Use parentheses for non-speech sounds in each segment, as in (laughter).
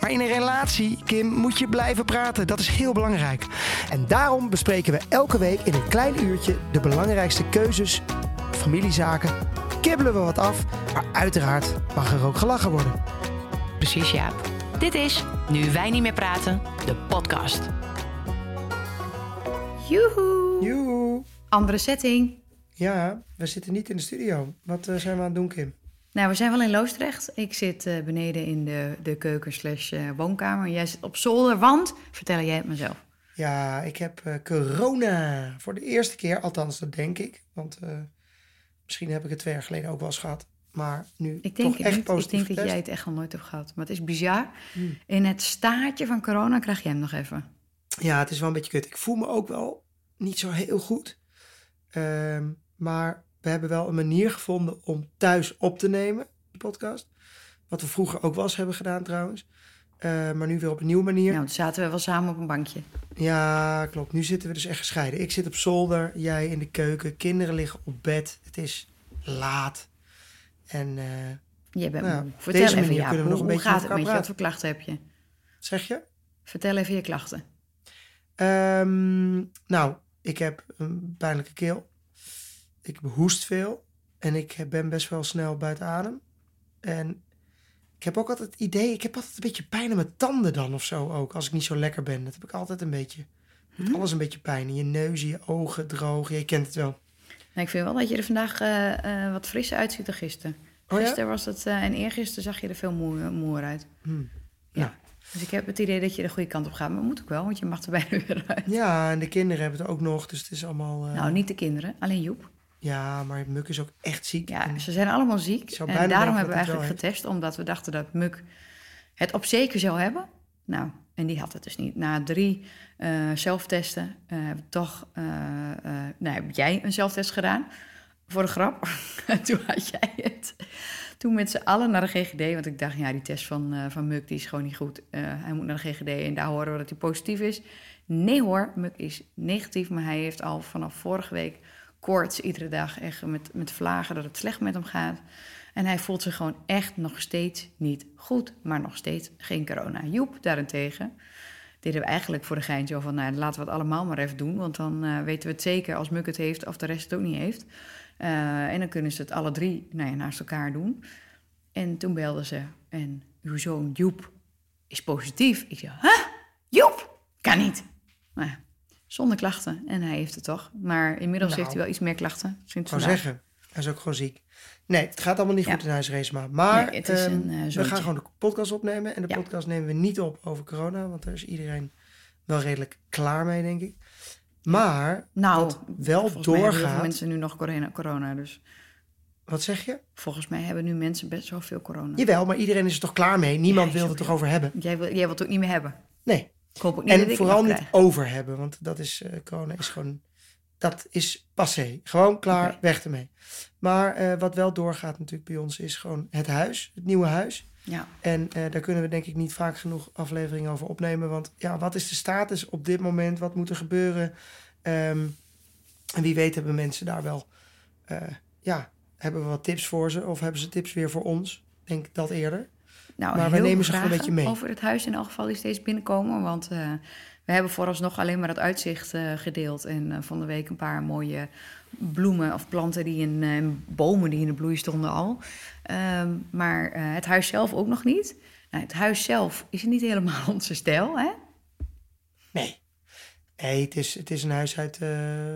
Maar in een relatie, Kim, moet je blijven praten. Dat is heel belangrijk. En daarom bespreken we elke week in een klein uurtje de belangrijkste keuzes, familiezaken. Kibbelen we wat af, maar uiteraard mag er ook gelachen worden. Precies, Jaap. Dit is Nu wij niet meer praten, de podcast. Joehoe. Joe. Andere setting. Ja, we zitten niet in de studio. Wat eh, zijn we aan het doen, Kim? Nou, we zijn wel in Loosdrecht. Ik zit eh, beneden in de, de keuken slash eh, woonkamer. Jij zit op zolder, want... Vertel jij het mezelf. Ja, ik heb eh, corona voor de eerste keer. Althans, dat denk ik. Want misschien heb ik het twee jaar geleden ook wel eens gehad. Maar nu Ik denk toch echt niet. Ik positief denk dat jij het echt al nooit hebt gehad. Maar het is bizar. Hmm. In het staartje van corona krijg jij hem nog even. Ja, het is wel een beetje kut. Ik voel me ook wel niet zo heel goed. Ehm, maar we hebben wel een manier gevonden om thuis op te nemen, de podcast. Wat we vroeger ook wel eens hebben gedaan trouwens. Eh, maar nu weer op een nieuwe manier. Nou, Ja. toen zaten we wel samen op een bankje. klopt. Nu zitten we dus echt gescheiden. Ik zit op zolder, jij in de keuken. Kinderen liggen op bed. Het is laat. En eh, Jij bent Nou, op Vertel deze even, manier Jaap, kunnen we nog een hoe beetje gaat het met je? Wat voor klachten heb je? zeg je? Vertel even je klachten. Ehm, nou, ik heb een pijnlijke keel. Ik hoest veel. En ik ben best wel snel buiten adem. En ik heb ook altijd het idee... Ik heb altijd een beetje pijn aan mijn tanden dan of zo ook. Als ik niet zo lekker ben. Dat heb ik altijd een beetje. Doet Alles een beetje pijn. In je neus, in je ogen, droog. Je kent het wel. Nou, ik vind wel dat je er vandaag eh, eh, wat frisser uitziet dan gisteren. Oh ja? Gisteren was het, eh, en eergisteren zag je er veel moe- moeer uit. Hmm. Ja. Nou. Dus ik heb het idee dat je de goede kant op gaat. Maar moet ook wel, want je mag er (laughs) bijna weer uit. Ja, en de kinderen hebben het ook nog. Dus het is allemaal... Nou, niet de kinderen, alleen Joep. Ja, maar Muk is ook echt ziek. Ja, ze zijn allemaal ziek. En daarom hebben we eigenlijk getest, omdat we dachten dat Muk het op zeker zou hebben. Nou, en die had het dus niet. Na drie eh, zelftesten eh, heb ik toch... eh, nou, heb jij een zelftest gedaan, voor de grap. (laughs) En toen had jij het. Toen met z'n allen naar de GGD, want ik dacht, ja, die test van, van Muk die is gewoon niet goed. Hij moet naar de GGD en daar horen we dat hij positief is. Nee hoor, Muk is negatief, maar hij heeft al vanaf vorige week koorts iedere dag. Echt met, met vlagen dat het slecht met hem gaat. En hij voelt zich gewoon echt nog steeds niet goed, maar nog steeds geen corona. Joep daarentegen deden we eigenlijk voor de geintje van, nou, laten we het allemaal maar even doen. Want dan eh, weten we het zeker als Muk het heeft of de rest het ook niet heeft. Eh, en dan kunnen ze het alle drie nou ja, naast elkaar doen. En toen belden ze en uw zoon Joep is positief. Ik zei, huh? Joep? Kan niet. Nou ja, zonder klachten. En hij heeft het toch. Maar inmiddels Nou. heeft hij wel iets meer klachten sinds Ik vandaag. zeggen, hij is ook gewoon ziek. Nee, het gaat allemaal niet Ja. goed in huis, Reesma. Maar Nee, het is ehm, een, eh, we gaan gewoon de podcast opnemen. En de Ja. podcast nemen we niet op over corona. Want daar is iedereen wel redelijk klaar mee, denk ik. Maar Nou, wat wel doorgaat... mensen nu nog corona, corona. Dus Wat zeg je? volgens mij hebben nu mensen best wel veel corona. Jawel, maar iedereen is er toch klaar mee? Niemand Ja, wil het toch over hebben? Jij, wil, jij wilt het ook niet meer hebben. Nee. Niet En vooral niet over hebben. Want dat is, eh, corona is gewoon... Dat is passé. Gewoon klaar, weg ermee. Maar eh, wat wel doorgaat natuurlijk bij ons is gewoon het huis. Het nieuwe huis. Ja. En eh, daar kunnen we denk ik niet vaak genoeg afleveringen over opnemen. Want ja, wat is de status op dit moment? Wat moet er gebeuren? Ehm, en wie weet hebben mensen daar wel... ja, hebben we wat tips voor ze? Of hebben ze tips weer voor ons? Ik denk dat eerder. Nou, Maar we nemen ze gewoon een beetje mee. Over het huis in elk geval die steeds binnenkomen. Want eh, we hebben vooralsnog alleen maar het uitzicht eh, gedeeld. En eh, van de week een paar mooie bloemen of planten die in bomen die in de bloei stonden al. Ehm, maar het huis zelf ook nog niet. Nou, het huis zelf is niet helemaal (laughs) onze stijl, hè? Nee. Nee, het is, het is een huis uit,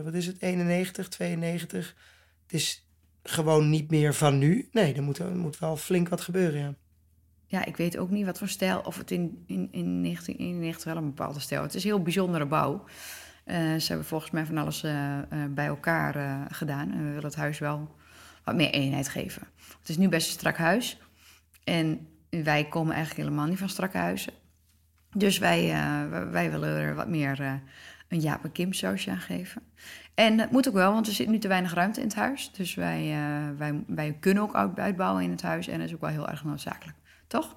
wat is het, 91, 92. Het is gewoon niet meer van nu. Nee, er moet, er moet wel flink wat gebeuren, ja. Ja, ik weet ook niet wat voor stijl, of het in, in, in 1991 wel een bepaalde stijl. Het is een heel bijzondere bouw. Eh, ze hebben volgens mij van alles eh, eh, bij elkaar gedaan. En we willen het huis wel wat meer eenheid geven. Het is nu best een strak huis. En wij komen eigenlijk helemaal niet van strakke huizen. Dus wij, wij- willen er wat meer een Jaap en Kim sausje aan geven. En dat moet ook wel, want er zit nu te weinig ruimte in het huis. Dus wij, wij, wij kunnen ook uit- uitbouwen in het huis. En dat is ook wel heel erg noodzakelijk. Toch?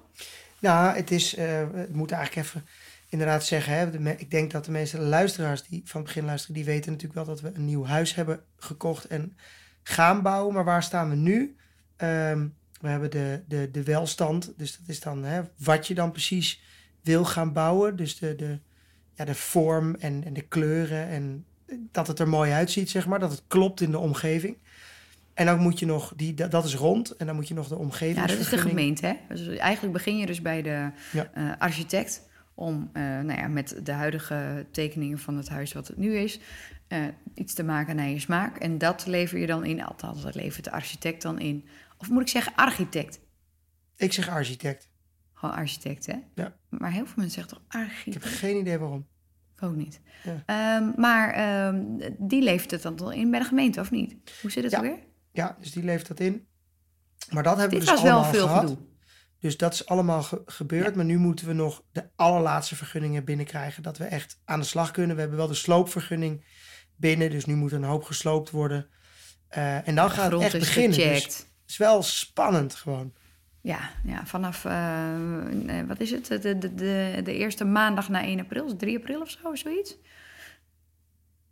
Nou, het is, eh het moet eigenlijk even inderdaad zeggen. Hè, ik denk dat de meeste luisteraars die van het begin luisteren, die weten natuurlijk wel dat we een nieuw huis hebben gekocht en gaan bouwen. Maar waar staan we nu? Ehm, we hebben de, de, de welstand. Dus dat is dan hè, wat je dan precies wil gaan bouwen. Dus de, de, ja, de vorm en, en de kleuren en dat het er mooi uitziet, zeg maar. Dat het klopt in de omgeving. En dan moet je nog, die, dat, is rond. En dan moet je nog de omgeving. Ja, dat is de gemeente. Hè? Dus eigenlijk begin je dus bij de Ja. eh, architect om eh, nou ja, met de huidige tekeningen van het huis wat het nu is, eh, iets te maken naar je smaak. En dat lever je dan in, althans dat levert de architect dan in. Of moet ik zeggen architect? Ik zeg architect. Gewoon architect, hè? Ja. Maar heel veel mensen zeggen toch Ik heb architect? geen idee waarom. Ook niet. Ja. Ehm, maar ehm, die levert het dan in bij de gemeente, of niet? Hoe zit het Ja. alweer? Ja, dus die levert dat in. Maar dat hebben Dit we dus was wel allemaal veel gehad. gedoe. Dus dat is allemaal ge- gebeurd. Maar nu moeten we nog de allerlaatste vergunningen binnenkrijgen. Dat we echt aan de slag kunnen. We hebben wel de sloopvergunning binnen. Dus nu moet een hoop gesloopt worden. Eh, en dan De gaat het echt beginnen. Dus het is wel spannend gewoon. Ja, ja vanaf, eh, eh, wat is het? De, de, de, de eerste maandag na 1 april, is het 3 april of zo, zoiets?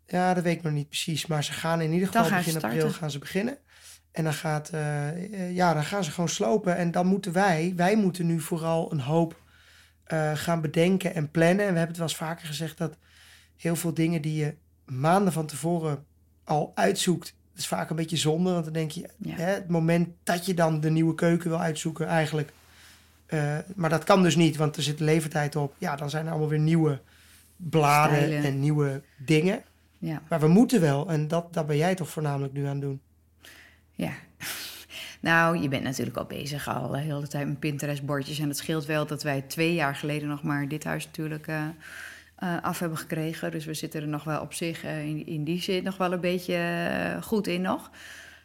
Ja, dat weet ik nog niet precies. Maar ze gaan in ieder geval begin april gaan ze beginnen. En dan, gaat, eh, ja, dan gaan ze gewoon slopen. En dan moeten wij, wij moeten nu vooral een hoop eh, gaan bedenken en plannen. En we hebben het wel eens vaker gezegd dat heel veel dingen die je maanden van tevoren al uitzoekt, dat is vaak een beetje zonde. Want dan denk je, Ja. hè, het moment dat je dan de nieuwe keuken wil uitzoeken, eigenlijk. eh, maar dat kan dus niet, want er zit levertijd op. Ja, dan zijn er allemaal weer nieuwe bladen Stijlen. en nieuwe dingen. Ja, Maar we moeten wel. En dat, dat ben jij toch voornamelijk nu aan het doen. Ja. (laughs) Nou, je bent natuurlijk al bezig al de hele tijd met Pinterest-bordjes. En het scheelt wel dat wij twee jaar geleden nog maar dit huis natuurlijk eh, eh, af hebben gekregen. Dus we zitten er nog wel op zich eh, in, in die zin nog wel een beetje eh, goed in nog.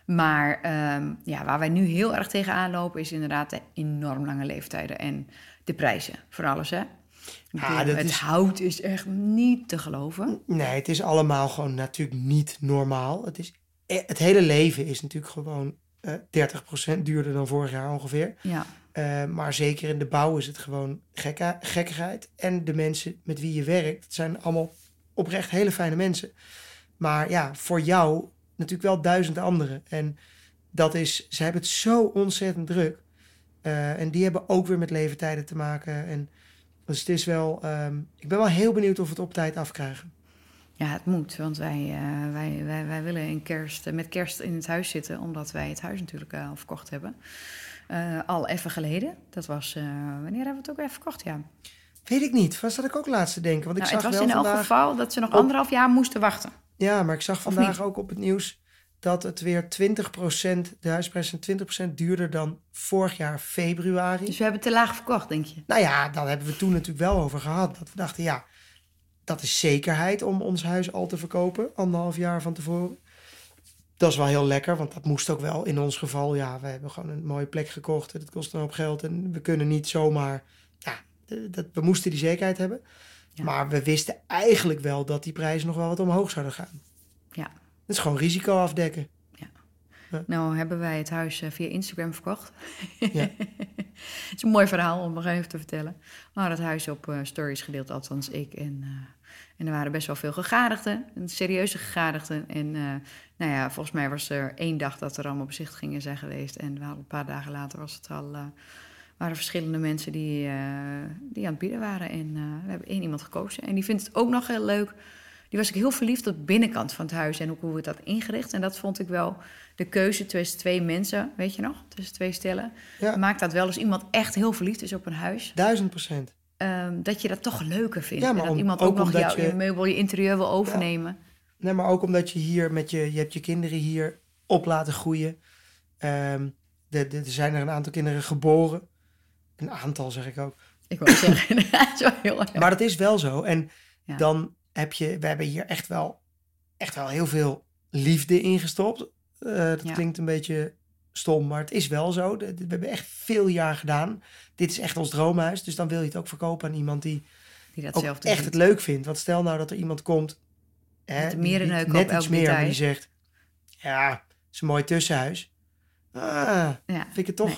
Maar ehm, ja, waar wij nu heel erg tegenaan lopen is inderdaad de enorm lange leeftijden en de prijzen voor alles, hè? Ah, dat het is- hout is echt niet te geloven. Nee, het is allemaal gewoon natuurlijk niet normaal. Het, is, eh, het hele leven is natuurlijk gewoon eh 30% duurder dan vorig jaar ongeveer. Ja, Eh, maar zeker in de bouw is het gewoon gekka- gekkigheid. En de mensen met wie je werkt, het zijn allemaal oprecht hele fijne mensen. Maar ja, voor jou natuurlijk wel duizend anderen. En dat is, ze hebben het zo ontzettend druk. Eh, en die hebben ook weer met leeftijden te maken. En dus het is wel, ehm, ik ben wel heel benieuwd of we het op tijd afkrijgen. Ja het moet, want wij, eh, wij, wij, wij willen in kerst, eh, met kerst in het huis zitten, omdat wij het huis natuurlijk eh, al verkocht hebben. Al even geleden. Dat was, wanneer hebben we het ook even verkocht? Ja. Weet ik niet, was dat ik ook laatst te denken. Want ik Nou, het zag was wel in elk vandaag, geval dat ze nog op- anderhalf jaar moesten wachten. Ja, maar ik zag vandaag ook op het nieuws dat het weer 20%, de huisprijzen zijn 20% duurder dan vorig jaar februari. Dus we hebben te laag verkocht, denk je? Nou ja, daar hebben we toen natuurlijk wel over gehad. Dat we dachten, ja, dat is zekerheid om ons huis al te verkopen, anderhalf jaar van tevoren. Dat is wel heel lekker, want dat moest ook wel in ons geval. Ja, we hebben gewoon een mooie plek gekocht. en Het kost een hoop geld en we kunnen niet zomaar... Ja, dat, we moesten die zekerheid hebben. Ja. Maar we wisten eigenlijk wel dat die prijzen nog wel wat omhoog zouden gaan. Ja. Het is gewoon risico afdekken. Nou hebben wij het huis eh, via Instagram verkocht. Ja. (laughs) het is een mooi verhaal om nog even te vertellen. We hadden het huis op eh, stories gedeeld, althans ik. En, eh, en er waren best wel veel gegadigden, en serieuze gegadigden. En eh, nou ja, volgens mij was er één dag dat er allemaal bezichtigingen zijn geweest. En we hadden een paar dagen later was het al... eh, waren verschillende mensen die, eh, die aan het bieden waren. En we hebben één iemand gekozen. En die vindt het ook nog heel leuk. Die was ik heel verliefd op de binnenkant van het huis en ook hoe we dat ingericht. En dat vond ik wel de keuze tussen twee mensen, weet je nog? Tussen twee stellen. Ja. Maakt dat wel als iemand echt heel verliefd is op een huis. Duizend procent. Ehm, dat je dat toch leuker vindt. Ja, maar en dat om- iemand ook, ook nog jouw je- meubel, je interieur wil overnemen. Nee, maar ook omdat je hier met je... Je hebt je kinderen hier op laten groeien. Ehm, de, de, er zijn er een aantal kinderen geboren. Een aantal, zeg ik ook. Ik wil zeggen, dat is wel heel erg. Maar dat is wel zo. En Ja. dan heb je... We hebben hier echt wel, echt wel heel veel liefde ingestopt. Eh dat Ja. klinkt een beetje stom, maar het is wel zo. We hebben echt veel jaar gedaan. Dit is echt ons droomhuis. Dus dan wil je het ook verkopen aan iemand die Die ook datzelfde echt het leuk vindt. Want stel nou dat er iemand komt hè, de die- net iets meer, detail. die zegt... Ja, het is een mooi tussenhuis. Ah, Ja. vind ik het toch... Nee.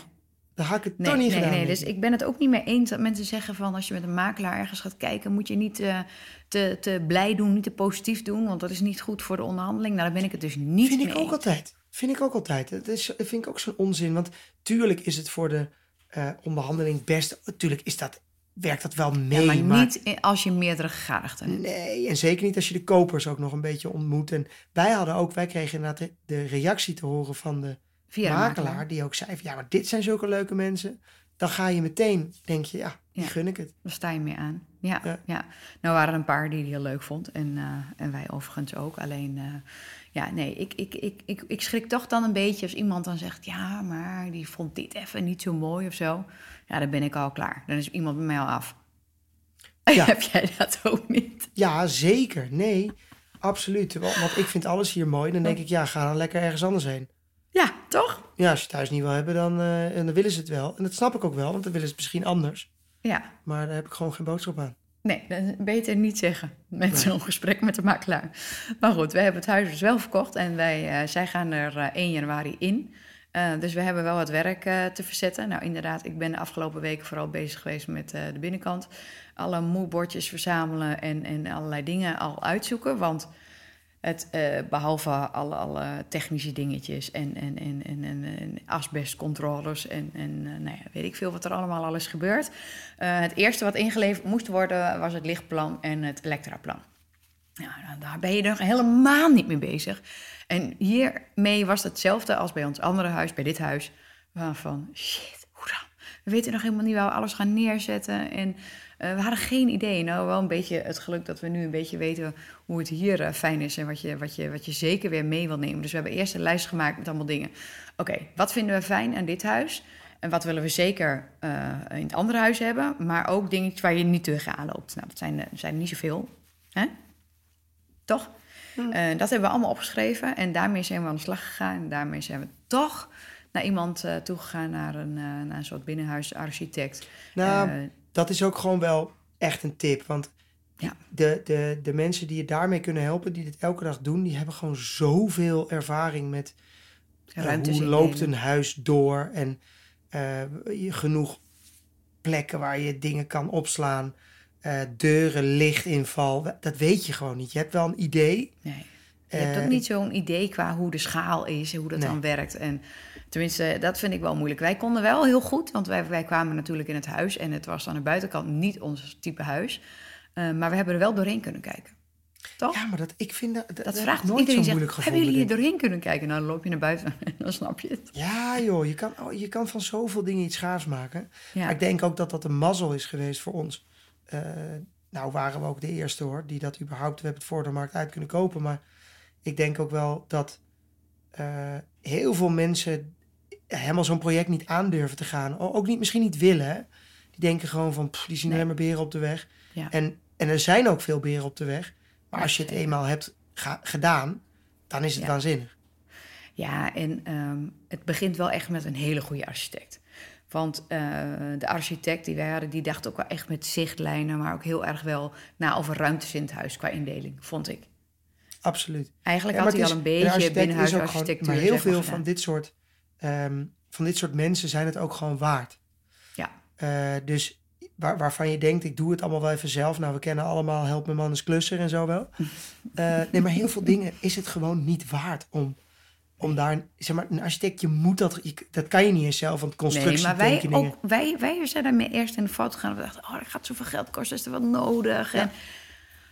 Dan had ik het Nee, toch niet nee, gedaan. nee. Dus ik. ben het ook niet mee eens dat mensen zeggen van als je met een makelaar ergens gaat kijken, moet je niet eh, te, te blij doen, niet te positief doen, want dat is niet goed voor de onderhandeling. Nou, daar ben ik het dus niet Vind mee ik ook altijd. Vind ik ook altijd. Dat, is, dat vind ik ook zo'n onzin. Want tuurlijk is het voor de eh, onderhandeling best... Tuurlijk is dat, werkt dat wel mee. Ja, maar niet als je meerdere gegadigden hebt. Nee, en zeker niet als je de kopers ook nog een beetje ontmoet. En wij hadden ook, wij kregen inderdaad de, de reactie te horen van de Via de makelaar, makelaar. Die ook zei van, ja, maar dit zijn zulke leuke mensen. Dan ga je meteen, denk je, ja, die Ja. gun ik het. Daar sta je mee aan. Ja, Ja. ja. Nou waren er een paar die het heel leuk vond. En, eh, en wij overigens ook. Alleen, eh, ja, nee, ik, ik, ik, ik, ik schrik toch dan een beetje als iemand dan zegt... ja, maar die vond dit even niet zo mooi of zo. Ja, dan ben ik al klaar. Dan is iemand bij mij al af. Ja. (laughs) Heb jij dat ook niet? Ja, zeker. Nee, absoluut. Want ik vind alles hier mooi. Dan denk ik, ja, ga dan lekker ergens anders heen. Ja, toch? Ja, als je het thuis niet wil hebben, dan, eh, dan willen ze het wel. En dat snap ik ook wel, want dan willen ze het misschien anders. Ja. Maar daar heb ik gewoon geen boodschap aan. Nee, beter niet zeggen met zo'n gesprek met de makelaar. Maar goed, we hebben het huis dus wel verkocht en wij, eh, zij gaan er eh, 1 januari in. Eh, dus we hebben wel wat werk eh, te verzetten. Nou, inderdaad, ik ben de afgelopen weken vooral bezig geweest met eh, de binnenkant. Alle moodboardjes verzamelen en, en allerlei dingen al uitzoeken. Want het, eh, behalve alle, technische dingetjes en, en, en, en, en, asbestcontroles en, en eh, nou ja, weet ik veel wat er allemaal al is gebeurd. Eh, het eerste wat ingeleverd moest worden was het lichtplan en het elektraplan. Nou, daar ben je nog helemaal niet mee bezig. En hiermee was het hetzelfde als bij ons andere huis, bij dit huis. Van, shit, hoe dan? We weten nog helemaal niet waar we alles gaan neerzetten. En we hadden geen idee. Nou, wel een beetje het geluk dat we nu een beetje weten hoe het hier eh, fijn is. En wat je, wat, je, wat je zeker weer mee wil nemen. Dus we hebben eerst een lijst gemaakt met allemaal dingen. Oké, wat vinden we fijn aan dit huis? En wat willen we zeker eh, in het andere huis hebben? Maar ook dingetjes waar je niet tegenaan loopt. Nou, dat zijn, er- zijn niet zoveel. Hè? Toch? Eh, dat hebben we allemaal opgeschreven en daarmee zijn we aan de slag gegaan. En daarmee zijn we toch naar iemand eh, toegegaan, naar een, eh, naar een soort binnenhuisarchitect. Nou, Eh, dat is ook gewoon wel echt een tip. Want Ja. de, de, de mensen die je daarmee kunnen helpen, die dit elke dag doen, die hebben gewoon zoveel ervaring met eh, Ruimtes hoe loopt een huis door en eh, genoeg plekken waar je dingen kan opslaan. eh, deuren, lichtinval, dat weet je gewoon niet. Je hebt wel een idee. nee. Je hebt Eh, ook niet zo'n idee qua hoe de schaal is en hoe dat Nee. dan werkt. En tenminste, dat vind ik wel moeilijk. Wij konden wel heel goed, want wij, wij kwamen natuurlijk in het huis en het was aan de buitenkant niet ons type huis. Eh, maar we hebben er wel doorheen kunnen kijken. Toch? Ja, maar dat, ik vind dat, dat, vraagt nooit iedereen zo zegt, moeilijk hebben gevonden. jullie hier doorheen kunnen kijken? Nou, dan loop je naar buiten (laughs) en dan snap je het. Ja joh, je kan, oh, je kan van zoveel dingen iets gaafs maken. Ja. Maar ik denk ook dat dat een mazzel is geweest voor ons. Eh, nou waren we ook de eerste hoor, die dat überhaupt, we hebben het voor de markt uit kunnen kopen. Maar ik denk ook wel dat eh, heel veel mensen helemaal zo'n project niet aandurven te gaan. Ook niet, misschien niet willen. Die denken gewoon van, pff, die zien Nee. alleen maar beren op de weg. Ja. En, en er zijn ook veel beren op de weg. Maar als je het eenmaal hebt ga- gedaan, dan is het Ja. waanzinnig. Ja, en ehm, het begint wel echt met een hele goede architect. Want eh, de architect die wij hadden, die dacht ook wel echt met zichtlijnen, maar ook heel erg wel na over ruimtes in het huis qua indeling, vond ik. Absoluut. Eigenlijk Ja, had hij al een een beetje gewoon- binnenhuisarchitectuur. Maar heel veel van dit, soort, ehm, van dit soort mensen zijn het ook gewoon waard. Ja. Eh, dus waar, waarvan je denkt, ik doe het allemaal wel even zelf. Nou, we kennen allemaal Help mijn man eens klusser en zo wel. (laughs) Eh, nee, maar heel veel dingen is het gewoon niet waard om, om daar... Zeg maar, een architect, je moet dat... Je, dat kan je niet eens zelf, want Nee, maar wij, ook, wij, wij zijn daarmee eerst in de fout gegaan. We dachten, oh, dat gaat zoveel geld kosten, is er wat nodig? Ja. En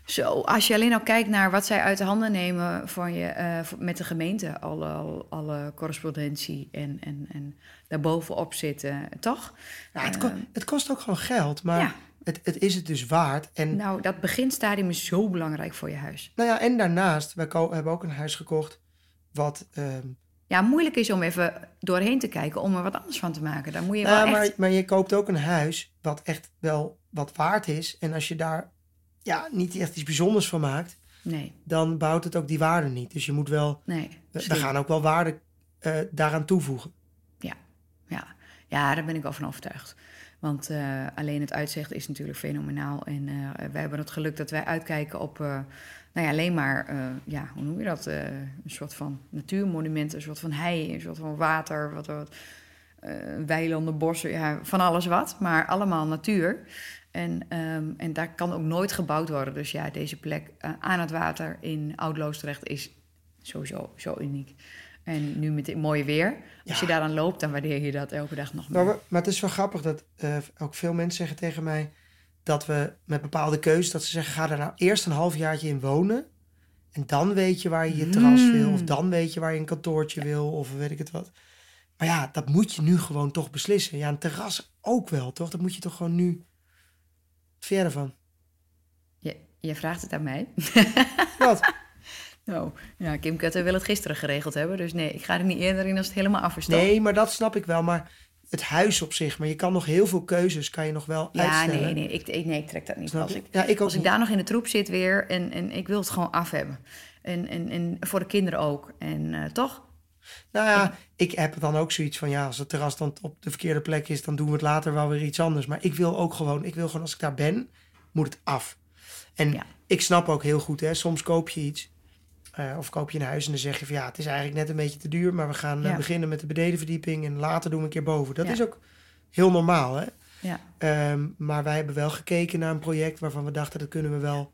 zo, als je alleen al kijkt naar wat zij uit de handen nemen voor je, eh, met de gemeente, alle, alle, correspondentie en, en, en daarbovenop zitten, toch? Ja, het, ko- Eh, het kost ook gewoon geld, maar Ja. het, het is het dus waard. En Nou, dat beginstadium is zo belangrijk voor je huis. Nou ja, en daarnaast, ko- hebben ook een huis gekocht wat... ehm, Ja, moeilijk is om even doorheen te kijken om er wat anders van te maken. Daar moet je wel nou, echt... maar, maar je koopt ook een huis wat echt wel wat waard is. En als je daar ja, niet echt iets bijzonders van maakt, Nee, dan bouwt het ook die waarde niet. Dus je moet wel, nee. we, gaan ook wel waarde eh, daaraan toevoegen. Ja. ja, daar ben ik wel van overtuigd. Want eh, alleen het uitzicht is natuurlijk fenomenaal. En eh, wij hebben het geluk dat wij uitkijken op, nou ja, alleen maar, ja, hoe noem je dat? Een soort van natuurmonumenten, een soort van hei, een soort van water, wat, wat weilanden, bossen, ja, van alles wat, maar allemaal natuur. En, ehm, en daar kan ook nooit gebouwd worden. Dus ja, deze plek eh, aan het water in Oud-Loosdrecht is sowieso zo uniek. En nu met dit mooie weer, als Ja. je daar dan loopt, dan waardeer je dat elke dag nog meer. maar het is wel grappig dat eh, ook veel mensen zeggen tegen mij dat we met bepaalde keuzes, dat ze zeggen, ga er nou eerst een halfjaartje in wonen. En dan weet je waar je je terras Mm. wil. Of dan weet je waar je een kantoortje wil. Of weet ik het wat. Maar ja, dat moet je nu gewoon toch beslissen. Ja, een terras ook wel, toch? Dat moet je toch gewoon nu... Vind jij ervan? Je, je vraagt het aan mij. (laughs) Wat? Nou, ja, Kim Kutter wil het gisteren geregeld hebben. Dus nee, ik ga er niet eerder in als het helemaal af is. Nee, maar dat snap ik wel. Maar het huis op zich. Maar je kan nog heel veel keuzes kan je nog wel Ja, uitstellen. nee, nee, ik, ik, nee, ik trek dat niet. Snap Als ik, Ja, ik als ik daar nog in de troep zit weer en, en ik wil het gewoon af hebben. En, en, en voor de kinderen ook. En eh, toch? Nou ja, ik heb dan ook zoiets van ja, als het terras dan op de verkeerde plek is, dan doen we het later wel weer iets anders. Maar ik wil ook gewoon, ik wil gewoon als ik daar ben, moet het af. En Ja. ik snap ook heel goed, hè, soms koop je iets. eh, of koop je een huis en dan zeg je van ja, het is eigenlijk net een beetje te duur, maar we gaan eh, Ja. beginnen met de benedenverdieping en later doen we een keer boven. Dat Ja. is ook heel normaal, hè? Ja. Ehm, maar wij hebben wel gekeken naar een project waarvan we dachten dat kunnen we wel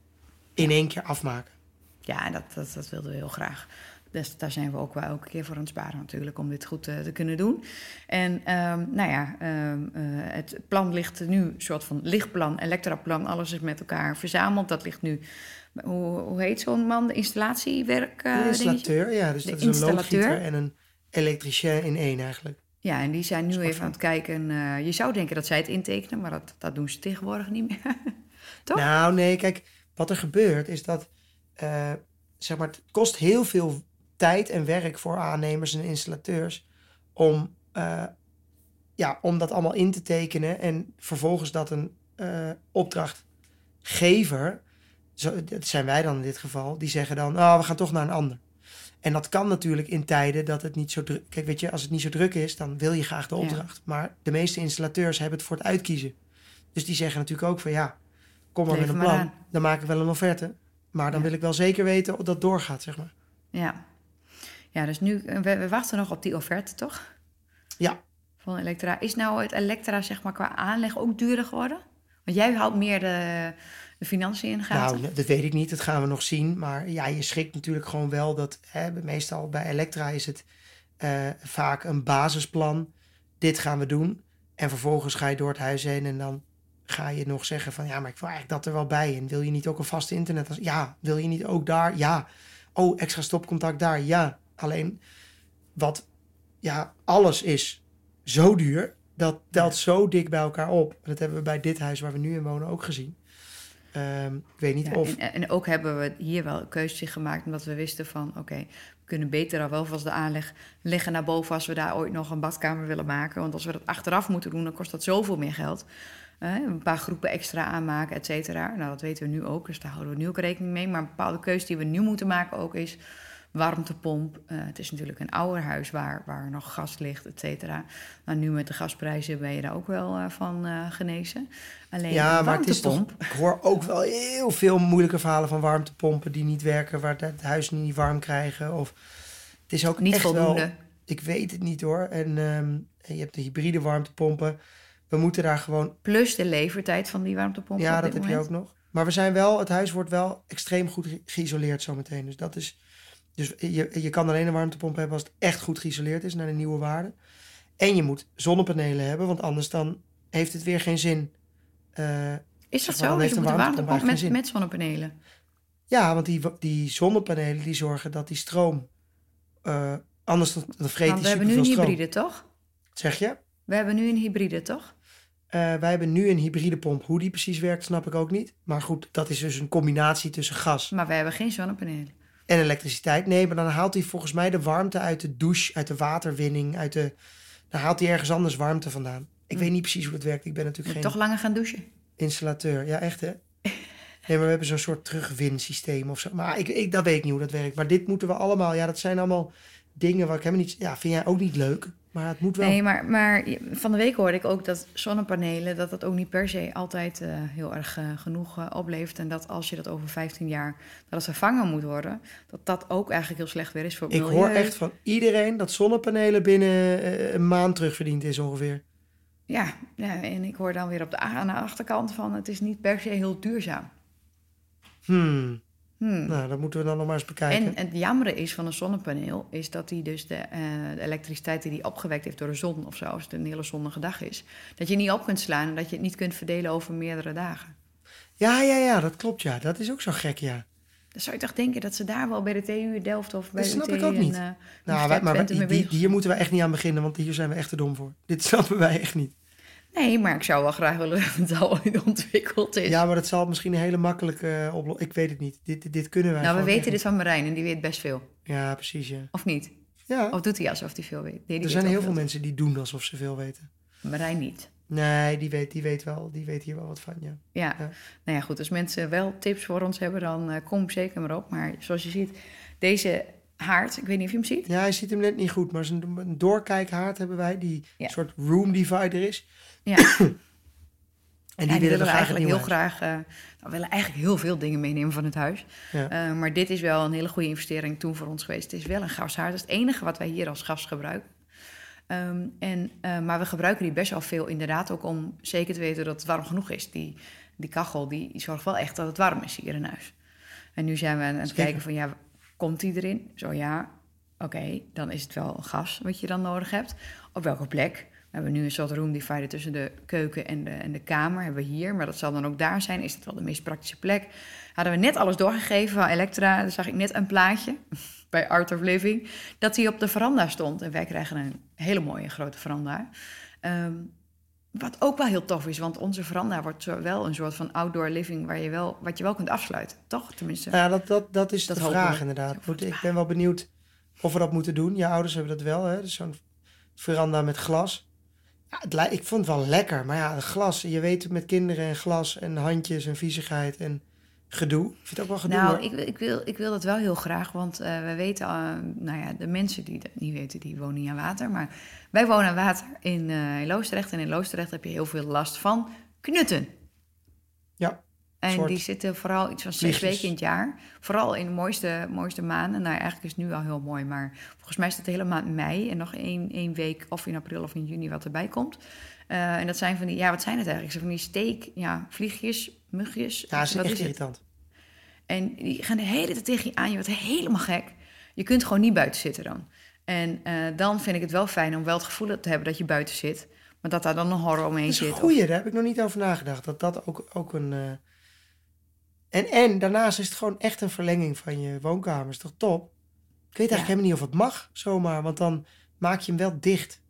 in één keer afmaken. Ja, dat, dat, dat wilden we heel graag. Dus daar zijn we ook wel elke keer voor aan het sparen natuurlijk, om dit goed eh, te kunnen doen. En ehm, nou ja, ehm, eh, het plan ligt nu, een soort van lichtplan, elektraplan, alles is met elkaar verzameld. Dat ligt nu, hoe, hoe heet zo'n man, de installatiewerk? eh, dingetje? installateur, ja, dus De dat is een loodgieter en een elektricien in één eigenlijk. Ja, en die zijn nu even aan het kijken. je zou denken dat zij het intekenen, maar dat, dat doen ze tegenwoordig niet meer. (laughs) Toch? Nou, nee, kijk, wat er gebeurt is dat, zeg maar, het kost heel veel tijd en werk voor aannemers en installateurs om, eh, ja, om dat allemaal in te tekenen en vervolgens dat een eh, opdrachtgever, zo, dat zijn wij dan in dit geval, die zeggen dan, oh, we gaan toch naar een ander. En dat kan natuurlijk in tijden dat het niet zo druk... Kijk, weet je, als het niet zo druk is, dan wil je graag de Ja. opdracht. Maar de meeste installateurs hebben het voor het uitkiezen. Dus die zeggen natuurlijk ook van, ja, kom maar Lever met een plan. Dan maak ik wel een offerte. Maar dan Ja. wil ik wel zeker weten of dat doorgaat, zeg maar. Ja. Ja, dus nu, we, we wachten nog op die offerte, toch? Ja. Van Elektra. Is nou het Elektra, zeg maar, qua aanleg ook duurder geworden? Want jij houdt meer de, de financiën in de gaten. Nou, dat weet ik niet. Dat gaan we nog zien. Maar ja, je schrikt natuurlijk gewoon wel dat... Hè, meestal bij Elektra is het eh, vaak een basisplan. Dit gaan we doen. En vervolgens ga je door het huis heen en dan ga je nog zeggen van... Ja, maar ik wil eigenlijk dat er wel bij. En wil je niet ook een vaste internet? Ja. Wil je niet ook daar? Ja. Oh, extra stopcontact daar? Ja. Alleen wat... Ja, alles is zo duur. Dat telt zo dik bij elkaar op. Dat hebben we bij dit huis waar we nu in wonen ook gezien. Ehm, ik weet niet Ja, of... en, en ook hebben we hier wel een keuze gemaakt, omdat we wisten van, oké, we kunnen beter al wel vast de aanleg leggen naar boven als we daar ooit nog een badkamer willen maken. Want als we dat achteraf moeten doen, dan kost dat zoveel meer geld. Eh, een paar groepen extra aanmaken, et cetera. Nou, dat weten we nu ook, dus daar houden we nu ook rekening mee. Maar een bepaalde keuze die we nu moeten maken ook is warmtepomp. Eh, het is natuurlijk een ouder huis waar, waar nog gas ligt, et cetera. Maar nu met de gasprijzen ben je daar ook wel eh, van eh, genezen. Alleen Ja, maar het is toch. Ik hoor ook wel heel veel moeilijke verhalen van warmtepompen die niet werken, waar het huis niet warm krijgen. Of het is ook niet echt voldoende. Wel, ik weet het niet hoor. En ehm, je hebt de hybride warmtepompen. We moeten daar gewoon. Plus de levertijd van die warmtepomp. ja, dat heb je ook nog. Maar we zijn wel. Het huis wordt wel extreem goed ge- geïsoleerd zometeen. Dus dat is. Dus je, je kan alleen een warmtepomp hebben als het echt goed geïsoleerd is naar de nieuwe waarde. En je moet zonnepanelen hebben, want anders dan heeft het weer geen zin. Eh, Is dat zo? dan Dus heeft een warmtepomp met, met zonnepanelen. Ja, want die, die zonnepanelen die zorgen dat die stroom. eh, anders dan, dan vreet Want die we hebben nu een stroom. hybride, toch? Zeg je? We hebben nu een hybride, toch? Eh, wij hebben nu een hybride pomp. Hoe die precies werkt, snap ik ook niet. Maar goed, dat is dus een combinatie tussen gas Maar we hebben geen zonnepanelen. En elektriciteit. Nee, maar dan haalt hij volgens mij de warmte uit de douche, uit de waterwinning, uit de. Dan haalt hij ergens anders warmte vandaan. Ik Hm. weet niet precies hoe het werkt. Ik ben natuurlijk geen toch langer gaan douchen. installateur. Ja, echt hè? Nee, maar we hebben zo'n soort terugwinsysteem of zo. Maar ik, ik, dat weet ik niet hoe dat werkt. Maar dit moeten we allemaal... Ja, dat zijn allemaal dingen waar ik helemaal niet... Ja, vind jij ook niet leuk? Maar het moet wel. Nee, maar, maar van de week hoorde ik ook dat zonnepanelen... dat dat ook niet per se altijd eh, heel erg eh, genoeg eh, oplevert. En dat als je dat over 15 jaar... dat het vervangen moet worden... dat dat ook eigenlijk heel slecht weer is voor het ik milieu. hoor echt van iedereen dat zonnepanelen binnen een maand terugverdiend is ongeveer. Ja, ja, en ik hoor dan weer op de, aan de achterkant van... het is niet per se heel duurzaam. Hmm. Hmm. Nou, dat moeten we dan nog maar eens bekijken. En het jammere is van een zonnepaneel, is dat die dus de, eh, de elektriciteit die die opgewekt heeft door de zon, of zo, als het een hele zonnige dag is, dat je niet op kunt slaan en dat je het niet kunt verdelen over meerdere dagen. Ja, ja, ja, dat klopt ja. Dat is ook zo gek, ja. Dan zou je toch denken dat ze daar wel bij de TU Delft of bij Dat de snap ik ook en, niet. eh, Nou, wij, maar wij- die- hier moeten we echt niet aan beginnen, want hier zijn we echt te dom voor. Dit (laughs) snappen wij echt niet. Nee, maar ik zou wel graag willen (laughs) dat het al ontwikkeld is. Ja, maar dat zal misschien een hele makkelijke oplossing. Ik weet het niet. Dit, dit, dit kunnen wij nou, we weten echt dit van Marijn en die weet best veel. Ja, precies, ja. Of niet? Ja, Of doet hij alsof hij veel weet? Nee, er zijn heel veel mensen die doen alsof ze veel weten. Marijn niet. Nee, die weet, die weet wel. Die weet hier wel wat van, ja. Ja. Ja. nou ja, goed. Als mensen wel tips voor ons hebben, dan eh, kom zeker maar op. Maar zoals je ziet, deze haard, ik weet niet of je hem ziet. Ja, hij ziet hem net niet goed, maar een doorkijkhaard hebben wij, die Ja. soort room divider is. Ja, (clears throat) En Ja, die, willen we eigenlijk heel graag. eh, we willen eigenlijk heel veel dingen meenemen van het huis. Ja. Eh, maar dit is wel een hele goede investering toen voor ons geweest. Het is wel een gashaard. Dat is het enige wat wij hier als gas gebruiken. Ehm, en, eh, maar we gebruiken die best wel veel inderdaad ook om zeker te weten dat het warm genoeg is. Die, die kachel die zorgt wel echt dat het warm is hier in huis. En nu zijn we aan het kijken van ja, komt die erin? Zo ja, oké, dan is het wel gas wat je dan nodig hebt. Op welke plek? We hebben nu een soort room divider tussen de keuken en de, en de kamer. Hebben we hier, maar dat zal dan ook daar zijn. Is het wel de meest praktische plek? Hadden we net alles doorgegeven van Elektra. Dan zag ik net een plaatje (laughs) bij Art of Living. Dat die op de veranda stond. En wij krijgen een hele mooie grote veranda. Ehm, wat ook wel heel tof is, want onze veranda wordt zo wel een soort van outdoor living waar je wel, wat je wel kunt afsluiten, toch? Tenminste. Ja, dat, dat, dat is Dat de vraag we. inderdaad. Ik ben wel benieuwd of we dat moeten doen. Je ouders hebben dat wel, hè? Dus zo'n veranda met glas. Ja, het, ik vond het wel lekker, maar ja, glas. Je weet het met kinderen en glas en handjes en viezigheid en gedoe. Het ook wel gedoe. nou, ik, wil- ik, wil, ik wil dat wel heel graag, want eh, we weten, eh, nou ja, de mensen die dat niet weten, die wonen niet aan water. Maar wij wonen aan water in, in Loosdrecht. En in Loosdrecht heb je heel veel last van knutten. Ja, En die zitten vooral iets van zes weken in het jaar. Vooral in de mooiste, mooiste maanden. Nou, eigenlijk is het nu al heel mooi, maar volgens mij is het de hele maand mei. En nog één, één week, of in april of in juni, wat erbij komt. En dat zijn van die, ja, wat zijn het eigenlijk? Zo Van die steek, ja, vliegjes, mugjes. ja, echt is het? irritant. En die gaan de hele tijd tegen je aan. Je wordt helemaal gek. Je kunt gewoon niet buiten zitten dan. En eh, dan vind ik het wel fijn om wel het gevoel te hebben dat je buiten zit. Maar dat daar dan een horror omheen Dat is een zit. of- goeie, daar heb ik nog niet over nagedacht. Dat dat ook, ook een... eh, En, en daarnaast is het gewoon echt een verlenging van je woonkamer. Is toch top? Ik weet eigenlijk Ja. helemaal niet of het mag zomaar, want dan maak je hem wel dicht.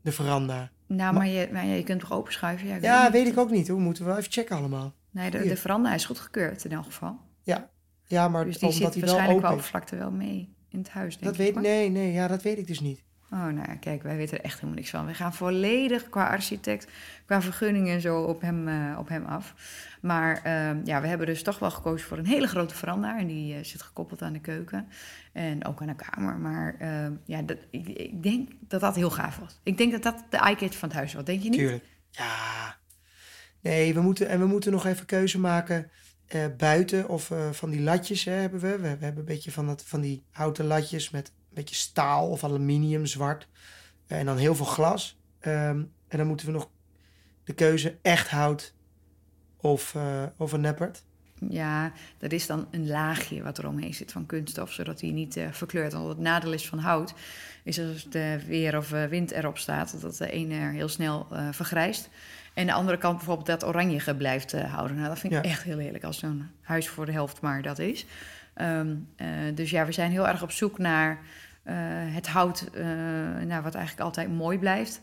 De veranda. Nou, maar je, maar ja, je kunt toch openschuiven? Ja, Ja, weet ik ook niet hoor. Moeten we wel even checken allemaal. Nee, de, Hier. de veranda is goedgekeurd in elk geval. Ja, ja maar Dus die omdat zit hij wel waarschijnlijk open qua oppervlakte wel mee in het huis, denk Dat ik. weet, maar. nee, nee, ja, dat weet ik dus niet. Oh, nou kijk, wij weten er echt helemaal niks van. We gaan volledig qua architect, qua vergunningen en zo op hem, eh, op hem af. Maar ehm, ja, we hebben dus toch wel gekozen voor een hele grote veranda. En die eh, zit gekoppeld aan de keuken en ook aan de kamer. Maar ehm, ja, dat, ik, ik denk dat dat heel gaaf was. Ik denk dat dat de eye-catch van het huis was, denk je niet? Tuurlijk. Ja. Nee, we moeten, en we moeten nog even keuze maken eh, buiten of van die latjes hè, hebben we. we. We hebben een beetje van, dat, van die houten latjes met een beetje staal of aluminium, zwart. Eh, en dan heel veel glas. Ehm, en dan moeten we nog de keuze echt hout of, eh, of een neppert. Ja, dat is dan een laagje wat er omheen zit van kunststof, zodat hij niet eh, verkleurt. Want het nadeel is van hout, is als de weer of eh, wind erop staat, dat de ene heel snel eh, vergrijst. En de andere kant bijvoorbeeld dat oranje blijft eh, houden. Nou, dat vind ik Ja. echt heel heerlijk als zo'n huis voor de helft maar dat is. Ehm, eh, dus ja, we zijn heel erg op zoek naar eh, het hout, eh, nou, wat eigenlijk altijd mooi blijft.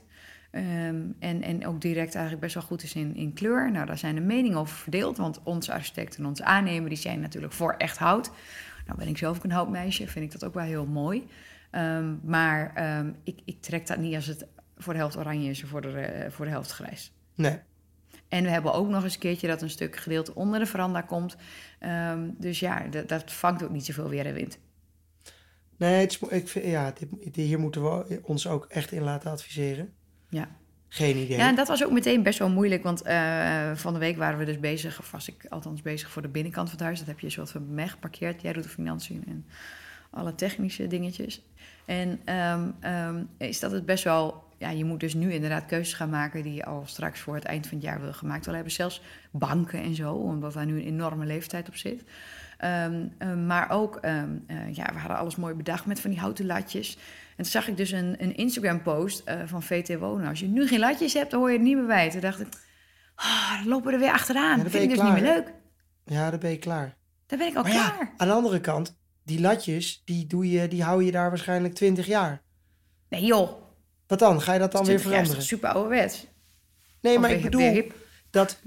Ehm, en, en ook direct eigenlijk best wel goed is in, in kleur. Nou, daar zijn de meningen over verdeeld. Want onze architect en onze aannemer die zijn natuurlijk voor echt hout. Nou ben ik zelf ook een houtmeisje, vind ik dat ook wel heel mooi. Ehm, maar ik, ik trek dat niet als het voor de helft oranje is en voor de, voor de helft grijs. Nee. En we hebben ook nog eens een keertje dat een stuk gedeelte onder de veranda komt. Ehm, dus ja, dat, dat vangt ook niet zoveel weer en wind. Nee, het is, ik vind, ja, dit, hier moeten we ons ook echt in laten adviseren. Ja. Geen idee. Ja, en dat was ook meteen best wel moeilijk, want eh, van de week waren we dus bezig, of was ik althans bezig voor de binnenkant van het huis. Dat heb je soort van mij geparkeerd. Jij doet de financiën en alle technische dingetjes. En ehm, ehm, is dat het best wel, ja, je moet dus nu inderdaad keuzes gaan maken die je al straks voor het eind van het jaar wil gemaakt wil hebben. Zelfs banken en zo, omdat daar nu een enorme leeftijd op zit. Ehm, ehm, maar ook, ehm, eh, ja, we hadden alles mooi bedacht met van die houten latjes. En toen zag ik dus een, een Instagram-post eh, van VT Wonen. Als je nu geen latjes hebt, dan hoor je het niet meer bij. Toen dacht ik, ah, dan lopen we er weer achteraan. dat vind ik dus niet meer leuk. Ja, dan ben je klaar. Dan ben ik al Maar ja, klaar. aan de andere kant, die latjes, die, doe je, die hou je daar waarschijnlijk 20 jaar. Nee joh, Wat dan? Ga je dat dan weer 20 jaar is veranderen? super ouderwets. Nee, Of maar ik bedoel hip. dat,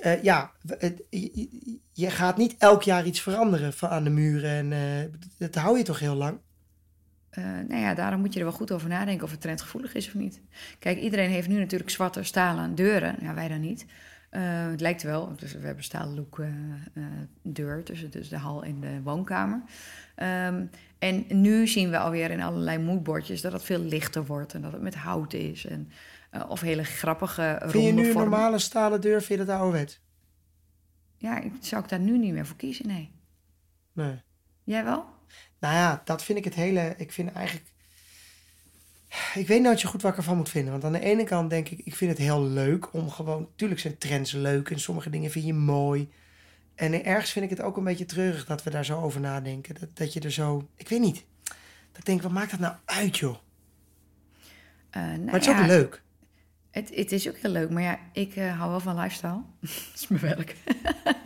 eh, ja, het- je, je gaat niet elk jaar iets veranderen van aan de muren. En eh, dat hou je toch heel lang? Eh, nou ja, daarom moet je er wel goed over nadenken of het trendgevoelig is of niet. Kijk, iedereen heeft nu natuurlijk zwarte stalen deuren. Ja, wij dan niet. Het lijkt wel, dus we hebben stalen look eh, deur tussen dus de hal en de woonkamer. Ehm, en nu zien we alweer in allerlei moodboardjes dat het veel lichter wordt en dat het met hout is. En, eh, of hele grappige Vind je nu een normale stalen deur, vind je dat ouderwet? Ja, ik, zou ik daar nu niet meer voor kiezen? Nee. Nee. Jij wel? Nou ja, dat vind ik het hele. Ik vind eigenlijk. Ik weet nooit zo goed wat ik ervan moet vinden. Want aan de ene kant denk ik, ik vind het heel leuk om gewoon. Tuurlijk zijn trends leuk en sommige dingen vind je mooi. En ergens vind ik het ook een beetje treurig dat we daar zo over nadenken. Dat, dat je er zo. Ik weet niet. Dat ik denk, wat maakt dat nou uit, joh? Eh, nou Maar het is ja, ook leuk. Het, het is ook heel leuk, maar ja, ik eh, hou wel van lifestyle. (laughs) dat is mijn werk.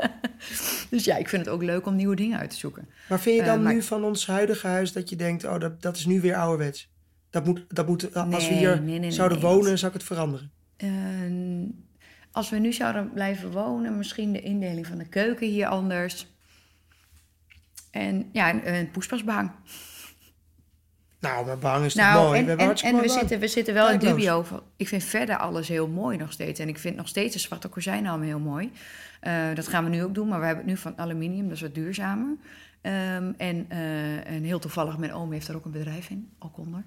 (laughs) dus ja, ik vind het ook leuk om nieuwe dingen uit te zoeken. Maar vind je Eh, dan maar- nu van ons huidige huis dat je denkt, oh, dat, dat is nu weer ouderwets? Dat moet, dat moet, als we hier nee, nee, nee, zouden wonen, zou ik het veranderen. Als we nu zouden blijven wonen, misschien de indeling van de keuken hier anders. En ja, een, een poespasbehang. Nou, maar bang is toch Nou, mooi? en, we en, en we, bang. zitten, we zitten wel in dubio. van- Ik vind verder alles heel mooi nog steeds. En ik vind nog steeds de zwarte kozijnen allemaal heel mooi. Eh, dat gaan we nu ook doen, maar we hebben het nu van aluminium, dat is wat duurzamer. Ehm, en, eh, en heel toevallig, mijn oom heeft er ook een bedrijf in, ook onder.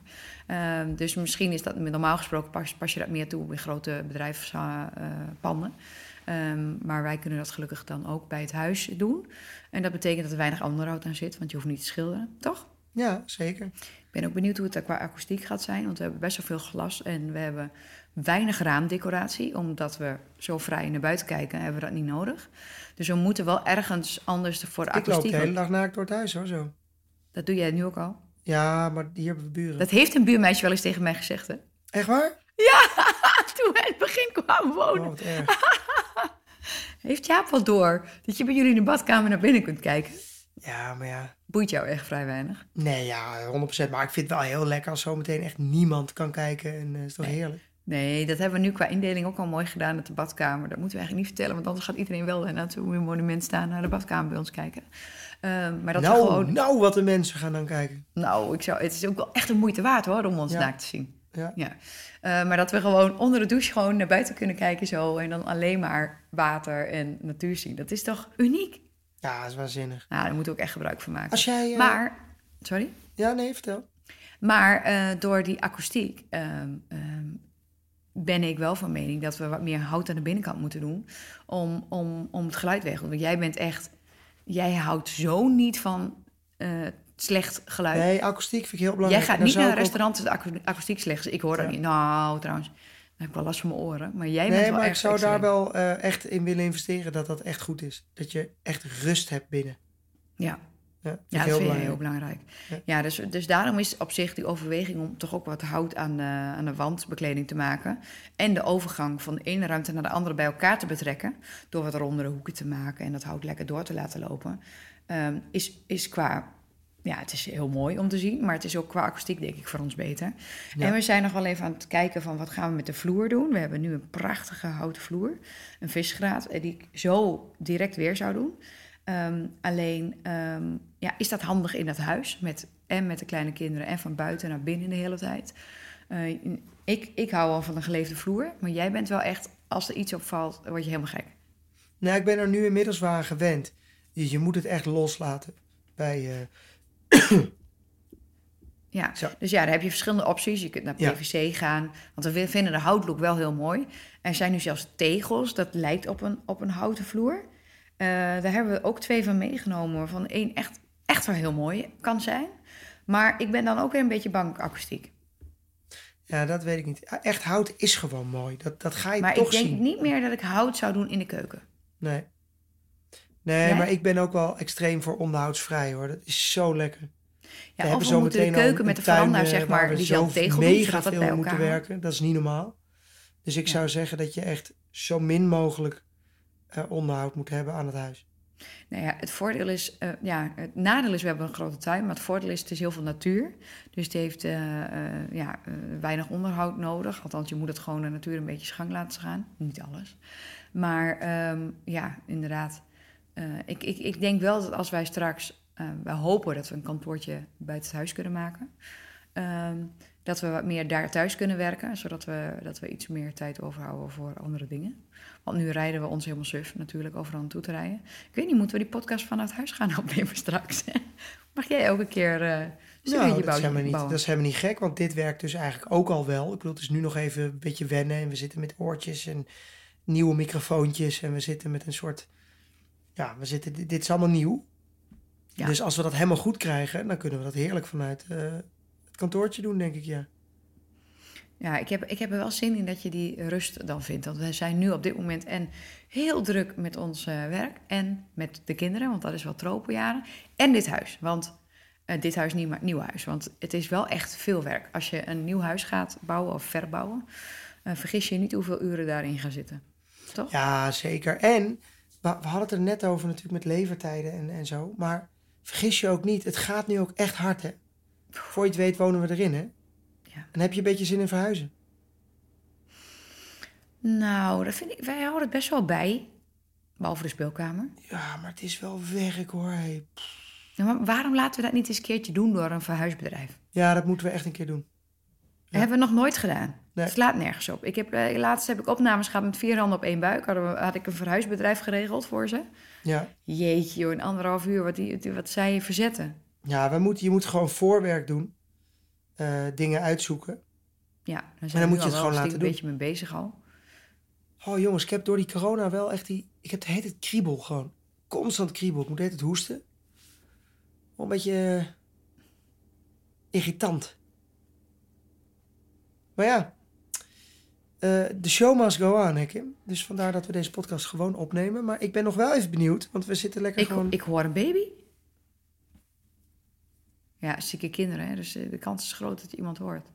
Ehm, dus misschien is dat, normaal gesproken pas, pas je dat meer toe in grote bedrijfspanden. Ehm, maar wij kunnen dat gelukkig dan ook bij het huis doen. En dat betekent dat er weinig onderhoud aan zit, want je hoeft niet te schilderen, toch? Ja, zeker. Ik ben ook benieuwd hoe het qua akoestiek gaat zijn. Want we hebben best wel veel glas en we hebben weinig raamdecoratie. Omdat we zo vrij naar buiten kijken, hebben we dat niet nodig. Dus we moeten wel ergens anders voor Ik loop de hele dag naakt door het huis, hoor, zo. Dat doe jij nu ook al. Ja, maar hier hebben we buren. Dat heeft een buurmeisje wel eens tegen mij gezegd, hè? Echt waar? (laughs) Toen we in het begin kwamen wonen. Oh, wat erg. (laughs) Heeft Jaap wel door dat je bij jullie in de badkamer naar binnen kunt kijken? Ja, maar ja. Boeit jou echt vrij weinig. Nee, ja, 100%. Maar ik vind het wel heel lekker als zometeen echt niemand kan kijken. En uh, is toch heerlijk? Nee, dat hebben we nu qua indeling ook al mooi gedaan met de badkamer. Dat moeten we eigenlijk niet vertellen, want anders gaat iedereen wel naar het monument staan naar de badkamer bij ons kijken. Ehm, maar dat nou, gewoon. nou, wat de mensen gaan dan kijken. Nou, ik zou, het is ook wel echt een moeite waard hoor, om ons Ja. naakt te zien. Ja. Ja. Eh, maar dat we gewoon onder de douche gewoon naar buiten kunnen kijken zo. En dan alleen maar water en natuur zien. Dat is toch uniek? Ja, dat is waanzinnig. Nou, daar moeten we ook echt gebruik van maken. Als jij... eh, Maar, sorry? Ja, nee, vertel. Maar eh, door die akoestiek ehm, ehm, ben ik wel van mening dat we wat meer hout aan de binnenkant moeten doen. Om, om, om het geluid weg te doen. Want jij bent echt, jij houdt zo niet van eh, slecht geluid. Nee, akoestiek vind ik heel jij belangrijk. gaat En dan niet naar een restaurant akoe- akoestiek slecht is. Ik hoor dat Ja. niet. Nou, trouwens, dan heb ik wel last van mijn oren. Maar jij bent Nee, wel maar ik zou daar wel eh, echt in willen investeren dat dat echt goed is. Dat je echt rust hebt binnen. Ja. Ja, ik Ja, dat heel vind belangrijk. heel belangrijk. Ja. Ja, dus, dus daarom is op zich die overweging om toch ook wat hout aan de, aan de wandbekleding te maken. En de overgang van de ene ruimte naar de andere bij elkaar te betrekken. Door wat rondere hoeken te maken en dat hout lekker door te laten lopen. ehm, is, is qua. Ja, het is heel mooi om te zien, maar het is ook qua akoestiek denk ik voor ons beter. Ja. En we zijn nog wel even aan het kijken van wat gaan we met de vloer doen. We hebben nu een prachtige houten vloer, een visgraat, eh, die ik zo direct weer zou doen. Ehm, alleen ehm, ja, is dat handig in dat huis met, en met de kleine kinderen en van buiten naar binnen de hele tijd. Eh, ik, ik hou wel van een geleefde vloer, maar jij bent wel echt, als er iets opvalt, word je helemaal gek. Nou, ik ben er nu inmiddels wel aan gewend. Je, je moet het echt loslaten. Bij, eh, (clears throat) Ja, Zo. dus ja, daar heb je verschillende opties. Je kunt naar Ja. PVC gaan, want we vinden de houtlook wel heel mooi. Er zijn nu zelfs tegels, dat lijkt op een, op een houten vloer. Eh, daar hebben we ook twee van meegenomen, van één echt, echt wel heel mooi kan zijn. Maar ik ben dan ook weer een beetje bang voor akoestiek. Ja, dat weet ik niet. Echt hout is gewoon mooi. Dat, dat ga je Maar toch ik denk zien. niet meer dat ik hout zou doen in de keuken. Nee. Nee, Jij? maar ik ben ook wel extreem voor onderhoudsvrij hoor. Dat is zo lekker. We Ja, hebben we zo moeten de meteen al keuken met de veranda, eh, zeg maar, we die zo zelf tegel mega dat bij veel moeten elkaar. werken. Dat is niet normaal. Dus ik Ja. zou zeggen dat je echt zo min mogelijk eh, onderhoud moet hebben aan het huis. Nou ja, het voordeel is, eh, ja, het nadeel is, we hebben een grote tuin, maar het voordeel is, het is heel veel natuur. Dus het heeft eh, eh, ja, weinig onderhoud nodig. Althans, je moet het gewoon de natuur een beetje gang laten gaan. Niet alles. Maar ehm, ja, inderdaad. Ik, ik, ik denk wel dat als wij straks, we hopen dat we een kantoortje buiten het huis kunnen maken. Ehm, dat we wat meer daar thuis kunnen werken, zodat we, dat we iets meer tijd overhouden voor andere dingen. Want nu rijden we ons helemaal suf natuurlijk overal naartoe te rijden. Ik weet niet, moeten we die podcast vanuit huis gaan (laughs) opnemen straks? Mag jij elke keer een Nou, dat is, bouwen? helemaal niet, bouwen? dat is helemaal niet gek, want dit werkt dus eigenlijk ook al wel. Ik bedoel, het is nu nog even een beetje wennen en we zitten met oortjes en nieuwe microfoontjes en we zitten met een soort... Ja, we zitten, dit, dit is allemaal nieuw. Ja. Dus als we dat helemaal goed krijgen, dan kunnen we dat heerlijk vanuit eh, het kantoortje doen, denk ik, ja. Ja, ik heb, ik heb er wel zin in dat je die rust dan vindt. Want we zijn nu op dit moment en heel druk met ons eh, werk en met de kinderen, want dat is wel tropenjaren. En dit huis, want eh, dit huis niet, maar het nieuw huis. Want het is wel echt veel werk. Als je een nieuw huis gaat bouwen of verbouwen, eh, vergis je niet hoeveel uren daarin gaan zitten. Toch? Ja, zeker. En we, hadden het er net over natuurlijk met levertijden en, en zo. Maar vergis je ook niet, het gaat nu ook echt hard, hè. Voor je het weet wonen we erin, hè. Ja. En heb je een beetje zin in verhuizen? Nou, dat vind ik, wij houden het best wel bij. Behalve de speelkamer. Ja, maar het is wel werk, hoor. Hey. Ja, maar waarom laten we dat niet eens een keertje doen door een verhuisbedrijf? Ja, dat moeten we echt een keer doen. Hebben we nog nooit gedaan. Nee. Het slaat nergens op. Ik heb, eh, laatst heb ik opnames gehad met vier handen op één buik. Hadden we, had ik een verhuisbedrijf geregeld voor ze. Ja, Jeetje joh, in anderhalf uur wat, die- wat zij verzetten. ja we moeten, je moet gewoon voorwerk doen. Eh, dingen uitzoeken. Ja, dan zijn moet je het gewoon een laten beetje mee bezig al. Oh jongens, ik heb door die corona wel echt die... Ik heb de hele tijd kriebel gewoon. Constant kriebel. Ik moet de hele tijd hoesten. Wel een beetje eh, irritant. Maar ja, eh, de show must go on, hè Kim. Dus vandaar dat we deze podcast gewoon opnemen. Maar ik ben nog wel even benieuwd, want we zitten lekker Ik, gewoon... ik hoor een baby. Ja, zieke kinderen, hè? dus eh, de kans is groot dat je iemand hoort.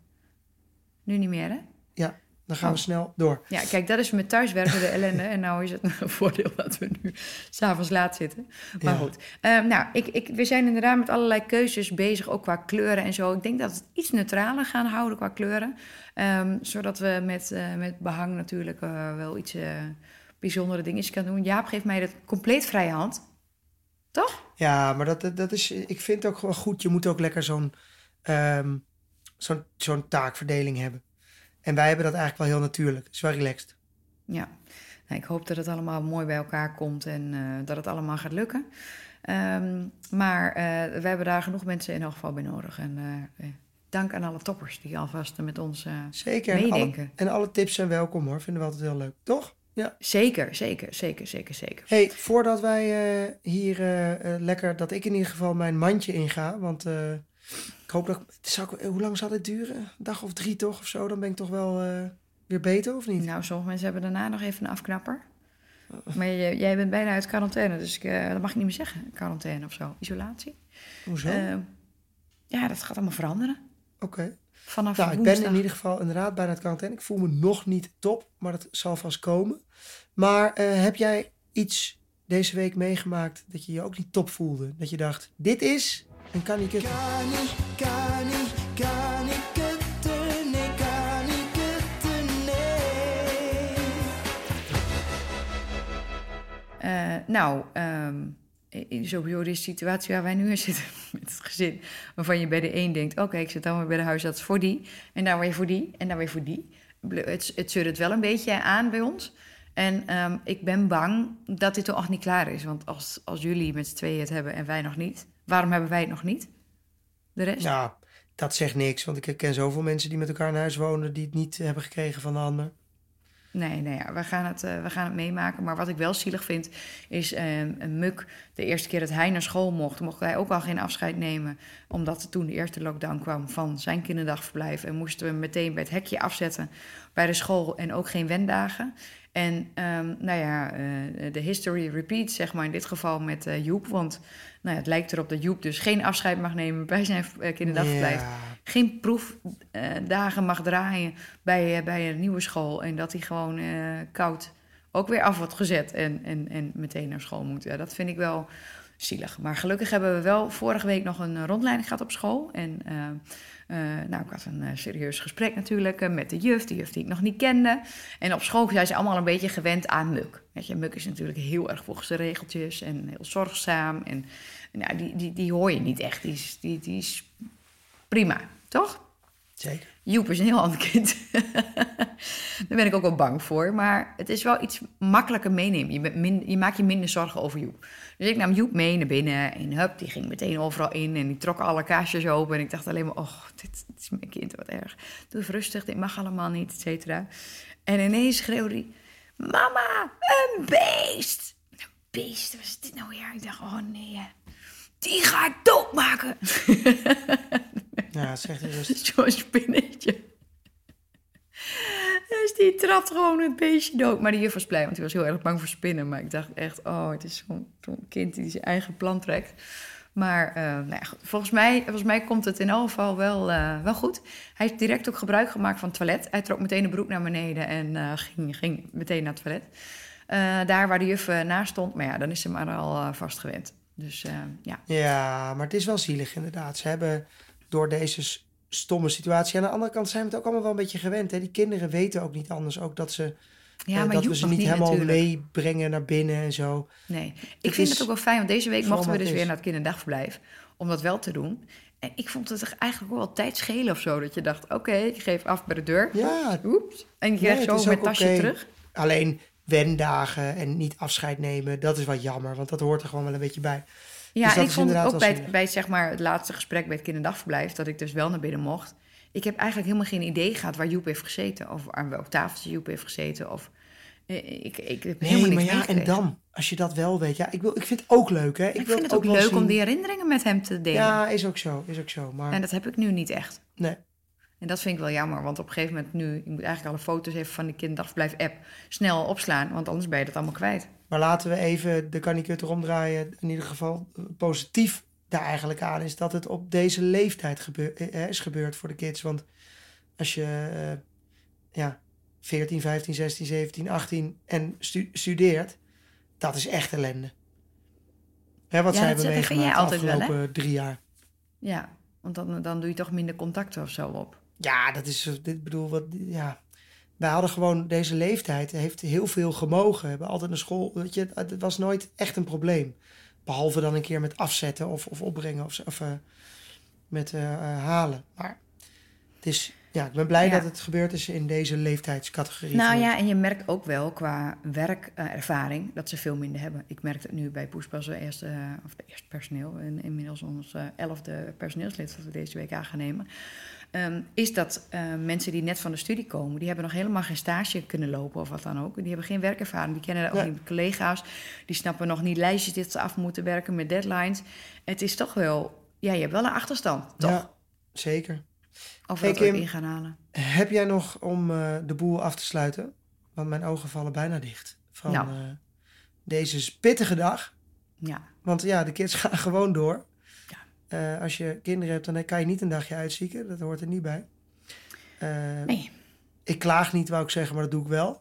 Nu niet meer, hè? Ja, dan gaan we Oh. snel door. Ja, kijk, dat is met thuiswerken de ellende. En nou is het (laughs) een voordeel dat we nu s'avonds laat zitten. Maar Ja. goed. Ehm, nou, ik, ik, we zijn inderdaad met allerlei keuzes bezig, ook qua kleuren en zo. Ik denk dat we het iets neutraler gaan houden qua kleuren. Ehm, zodat we met, eh, met behang natuurlijk eh, wel iets bijzondere dingetjes kunnen doen. Jaap geeft mij de compleet vrije hand. Toch? Ja, maar dat, dat, is... Ik vind het ook gewoon goed. Je moet ook lekker zo'n ehm, zo'n zo'n taakverdeling hebben. En wij hebben dat eigenlijk wel heel natuurlijk. Het is wel relaxed. Ja. Nou, ik hoop dat het allemaal mooi bij elkaar komt en eh, dat het allemaal gaat lukken. Ehm, maar eh, we hebben daar genoeg mensen in elk geval bij nodig. En eh, dank aan alle toppers die alvast met ons... Zeker. Meedenken. en alle tips zijn welkom hoor. Vinden we altijd heel leuk. Toch? Ja. Zeker, zeker, zeker, zeker, zeker. hey, voordat wij eh, hier eh, eh, lekker... Dat ik in ieder geval mijn mandje inga. Want ik hoop dat... ik, hoe lang zal dit duren? Een dag of drie toch of zo? Dan ben ik toch wel weer beter of niet? Nou, sommige mensen hebben daarna nog even een afknapper. Maar je- jij bent bijna uit quarantaine, dus ik, dat mag ik niet meer zeggen. Quarantaine of zo. Isolatie. Hoezo? Ja, dat gaat allemaal veranderen. Oké. Vanaf Nou, ik ben in ieder geval inderdaad bijna het quarantaine. Ik voel me nog niet top, maar dat zal vast komen. Maar eh, heb jij iets deze week meegemaakt dat je je ook niet top voelde? Dat je dacht, dit is en kan niet kutten. Kan niet, kan niet, kan niet kutten, nee, kan niet kutten, nee. Eh, nou, ehm, in sowieso de situatie waar wij nu in zitten (laughs) met het gezin, waarvan je bij de een denkt, oké, ik zit dan weer bij de huisarts voor die, en dan weer voor die, en dan weer voor die. Het, het zeurt wel een beetje aan bij ons. En ehm, ik ben bang dat dit toch nog niet klaar is. Want als, als jullie met z'n tweeën het hebben en wij nog niet, waarom hebben wij het nog niet? De rest? Nou, dat zegt niks. Want ik ken zoveel mensen die met elkaar in huis wonen... die het niet hebben gekregen van de ander. Nee, nee we, gaan het, eh, we gaan het meemaken. Maar wat ik wel zielig vind, is eh, een Muk. De eerste keer dat hij naar school mocht, mocht hij ook al geen afscheid nemen. Omdat toen de eerste lockdown kwam van zijn kinderdagverblijf. En moesten we meteen bij het hekje afzetten bij de school en ook geen wendagen. En ehm, nou ja, eh, de history repeats, zeg maar in dit geval met eh, Joep. Want nou ja, het lijkt erop dat Joep dus geen afscheid mag nemen bij zijn kinderdagverblijf. Geen proefdagen mag draaien bij, bij een nieuwe school. En dat hij gewoon koud ook weer af wordt gezet en, en, en meteen naar school moet. Ja, dat vind ik wel zielig. Maar gelukkig hebben we wel vorige week nog een rondleiding gehad op school. En nou, ik had een serieus gesprek natuurlijk met de juf, de juf die ik nog niet kende. En op school zijn ze allemaal een beetje gewend aan Muk. Weet je, Muk is natuurlijk heel erg volgens de regeltjes en heel zorgzaam. En nou, die, die, die hoor je niet echt. Die die, die is prima, toch? Zeker. Joep is een heel ander kind. (laughs) Daar ben ik ook wel bang voor. Maar het is wel iets makkelijker meenemen. Je, min, je maakt je minder zorgen over Joep. Dus ik nam Joep mee naar binnen. En hup, die ging meteen overal in. En die trok alle kaarsjes open. En ik dacht alleen maar, oh, dit, dit is mijn kind, wat erg. Doe even rustig, dit mag allemaal niet, et cetera. En ineens schreeuwde hij, mama, een beest. Een beest, wat is dit nou weer? Ik dacht, oh nee, die ga ik doodmaken. (laughs) Ja, zeg je dus. Zo'n spinnetje. Dus die trapt gewoon het beestje dood. Maar die juf was blij, want die was heel erg bang voor spinnen. Maar ik dacht echt, oh, het is zo'n zo kind die zijn eigen plan trekt. Maar uh, nou ja. Volgens, mij, volgens mij komt het in elk geval wel, uh, wel goed. Hij heeft direct ook gebruik gemaakt van het toilet. Hij trok meteen de broek naar beneden en uh, ging, ging meteen naar het toilet. daar waar de juf naast stond. Maar ja, dan is ze maar al vast gewend. Dus ja. Ja, maar het is wel zielig inderdaad. Ze hebben door deze stomme situatie. Aan de andere kant zijn we het ook allemaal wel een beetje gewend. Hè? Die kinderen weten ook niet anders. Ook dat ze ja, uh, dat we ze niet, niet helemaal natuurlijk. meebrengen naar binnen en zo. Nee, ik vind het ook wel fijn, want deze week mochten we dus weer naar het kinderdagverblijf. Om dat wel te doen. En ik vond het eigenlijk ook wel tijd schelen of zo. Dat je dacht, oké, ik geef af bij de deur. Ja, Oeps. En je krijgt zo ook tasje terug. alleen wendagen en niet afscheid nemen, dat is wat jammer. Want dat hoort er gewoon wel een beetje bij. Ja, Dus en ik vond het ook bij, het- bij het, zeg maar, het laatste gesprek bij het kinderdagverblijf... dat ik dus wel naar binnen mocht. Ik heb eigenlijk helemaal geen idee gehad waar Joep heeft gezeten. Of aan welk tafeltje Joep heeft gezeten. Of, eh, ik, ik heb Nee, helemaal maar niks ja, en dan, als je dat wel weet. Ja, ik, wil, ik vind het ook leuk, hè. Ik, Ik, wil vind het ook leuk om die herinneringen met hem te delen. Ja, is ook zo, is ook zo. Maar En dat heb ik nu niet echt. nee, En dat vind ik wel jammer, want op een gegeven moment nu... je moet eigenlijk alle foto's even van die kinderdagverblijf-app snel opslaan... want anders ben je dat allemaal kwijt. Maar laten we even de kanikut omdraaien. In ieder geval eh, positief daar eigenlijk aan is dat het op deze leeftijd gebeur, eh, is gebeurd voor de kids. Want als je eh, ja, 14, 15, 16, 17, 18 en stu- studeert, dat is echt ellende. Hè, wat Ja, zij hebben meegemaakt de altijd wel, afgelopen drie jaar. Ja, want dan, dan doe je toch minder contacten of zo op. Ja, dat is, eh, dit bedoel, wat, ja. Wij hadden gewoon deze leeftijd, heeft heel veel gemogen. We hebben altijd naar school, weet je, het was nooit echt een probleem. Behalve dan een keer met afzetten of, of opbrengen of, of eh, met eh, eh, halen. Maar het is, ja, ik ben blij Ja. dat het gebeurd is in deze leeftijdscategorie. Nou ja, en je merkt ook wel qua werkervaring dat ze veel minder hebben. Ik merk het nu bij Poespas, de eerste, of de eerste personeel, en inmiddels ons elfde personeelslid dat we deze week aan gaan nemen. Ehm, is dat eh, mensen die net van de studie komen, die hebben nog helemaal geen stage kunnen lopen of wat dan ook. Die hebben geen werkervaring, die kennen ook Nee. niet collega's, die snappen nog niet lijstjes die ze af moeten werken met deadlines. Het is toch wel, ja, je hebt wel een achterstand, toch? Ja, zeker. Of we Hey, dat ooit Kim. in gaan halen. Heb jij nog om eh, de boel af te sluiten? Want mijn ogen vallen bijna dicht van Nou. eh, deze pittige dag. Ja. Want ja, de kids (laughs) gaan gewoon door. Eh, als je kinderen hebt, dan kan je niet een dagje uitzieken. Dat hoort er niet bij. Eh, Nee. Ik klaag niet, wou ik zeggen, maar dat doe ik wel.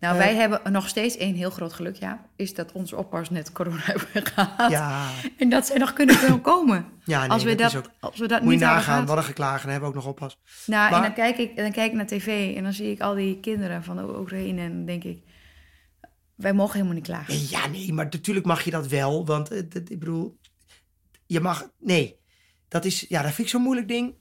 Nou, Eh, wij hebben nog steeds één heel groot geluk, ja. Is dat onze oppas net corona (laughs) hebben gehad. Ja, En dat zij nog kunnen komen. (laughs) ja nee, als, we dat, ook... als we dat Moet je niet hadden nagaan, wat een geklagen. Hebben we ook nog oppas. Nou, Maar- en dan kijk, ik, dan kijk ik naar tv en dan zie ik al die kinderen van de Oekraïne. En dan denk ik, wij mogen helemaal niet klagen. Ja, nee, maar natuurlijk mag je dat wel. Want eh, ik bedoel, je mag... Nee, dat is... Ja, dat vind ik zo'n moeilijk ding.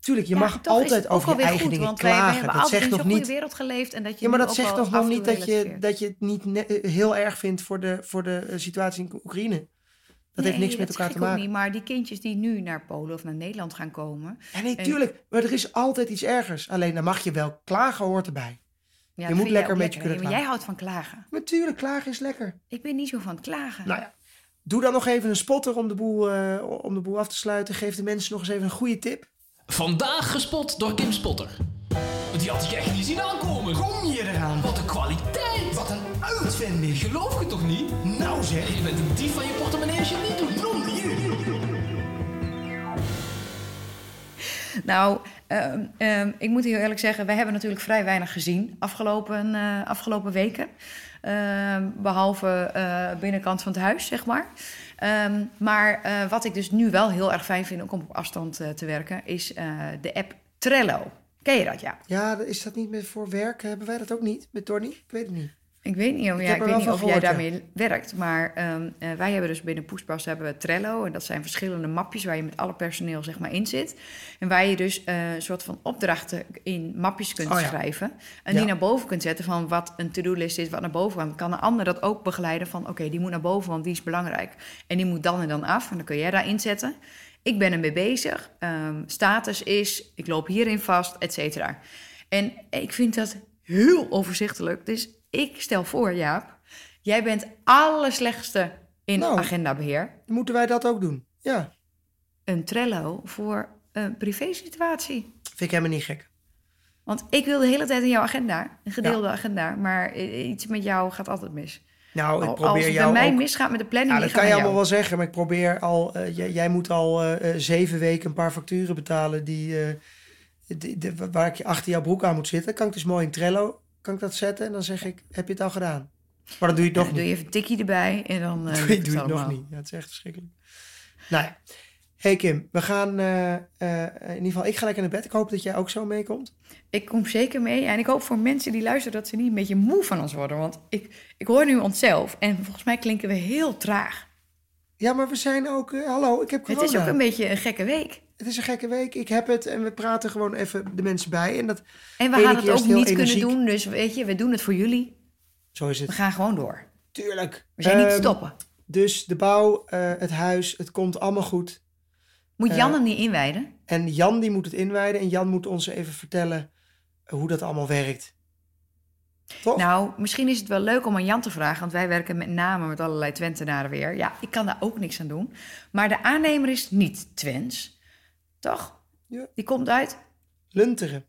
Tuurlijk, je Ja, mag altijd over je eigen goed, dingen klagen. Dat zegt nog niet... wereld geleefd. En dat je Ja, maar dat zegt toch nog niet dat je, dat je het niet eh, heel erg vindt voor de, voor de eh, situatie in Oekraïne. Dat heeft niks met elkaar te maken. Niet, maar die kindjes die nu naar Polen of naar Nederland gaan komen... Ja, nee, En- tuurlijk. Maar er is altijd iets ergers. Alleen dan mag je wel klagen, hoort erbij. Ja, Je moet lekker beetje lekker, kunnen? Maar jij houdt van klagen. Natuurlijk, klagen is lekker. Ik ben niet zo van het klagen. Nou ja, doe dan nog even een spotter om de boel, eh, om de boel af te sluiten. Geef de mensen nog eens even een goede tip. Vandaag gespot door Kim Spotter. Die had ik echt niet zien aankomen. Kom je eraan? Wat een kwaliteit. Wat een uitvinding. Geloof ik het toch niet? Nou zeg. Je bent een dief van je portemonnee als je het niet doet. Nou, ehm, ehm, ik moet heel eerlijk zeggen, wij hebben natuurlijk vrij weinig gezien afgelopen, eh, afgelopen weken. Ehm, behalve eh, binnenkant van het huis, zeg maar. Ehm, maar eh, wat ik dus nu wel heel erg fijn vind om op afstand eh, te werken, is de app Trello. Ken je dat, ja? Ja, is dat niet meer voor werk? Hebben wij dat ook niet met Donnie? Ik weet het niet. Ik weet niet, of, Ik ja, heb ik weet niet of jij daarmee werkt. Maar ehm, eh, wij hebben dus binnen Poespas hebben we Trello. En dat zijn verschillende mapjes waar je met alle personeel zeg maar, in zit. En waar je dus eh, een soort van opdrachten in mapjes kunt Oh ja. schrijven. En Ja. die naar boven kunt zetten van wat een to-do-list is, wat naar boven kan. Kan een ander dat ook begeleiden van oké, die moet naar boven, want die is belangrijk. En die moet dan en dan af. En dan kun jij daarin zetten. Ik ben ermee bezig. Ehm, status is, ik loop hierin vast, et cetera. En ik vind dat heel overzichtelijk. Dus ik stel voor, Jaap, jij bent allerslechtste in Nou. agendabeheer. Moeten wij dat ook doen? Ja, Een Trello voor een privésituatie. vind ik helemaal niet gek. Want ik wil de hele tijd in jouw agenda, een gedeelde agenda, maar iets met jou gaat altijd mis. Nou, ik Al- probeer Als het bij jou mij ook... misgaat met de planning, Ja, dat kan je allemaal jou. wel zeggen, maar ik probeer al... eh, jij, jij moet al eh, eh, zeven weken een paar facturen betalen die, die- die- waar ik achter jouw broek aan moet zitten. Kan ik dus mooi in Trello kan ik dat zetten en dan zeg ik, heb je het al gedaan? Maar dan doe je Ja, nog dan doe niet. je even een tikkie erbij en dan... eh, doe je, het doe je het nog niet. Ja, het is echt verschrikkelijk. Nou ja. Hey Kim, we gaan eh, eh, in ieder geval, ik ga lekker naar bed. Ik hoop dat jij ook zo meekomt. Ik kom zeker mee. En ik hoop voor mensen die luisteren dat ze niet een beetje moe van ons worden. Want ik, ik hoor nu onszelf. En volgens mij klinken we heel traag. Ja, maar we zijn ook, eh, hallo, ik heb corona. Het is ook een beetje een gekke week. Het is een gekke week, ik heb het en we praten gewoon even de mensen bij. En dat, En we hadden het ook niet kunnen doen. Dus weet je, we doen het voor jullie. zo is We het. gaan gewoon door. Tuurlijk. We zijn niet te Ehm, stoppen. Dus de bouw, eh, het huis, het komt allemaal goed. Moet Jan eh, hem niet inwijden? En Jan die moet het inwijden en Jan moet ons even vertellen hoe dat allemaal werkt. Toch? Nou, misschien is het wel leuk om aan Jan te vragen. Want wij werken met name met allerlei Twentenaren weer. Ja, ik kan daar ook niks aan doen. Maar de aannemer is niet Twents. Toch? Ja. Die komt uit Lunteren.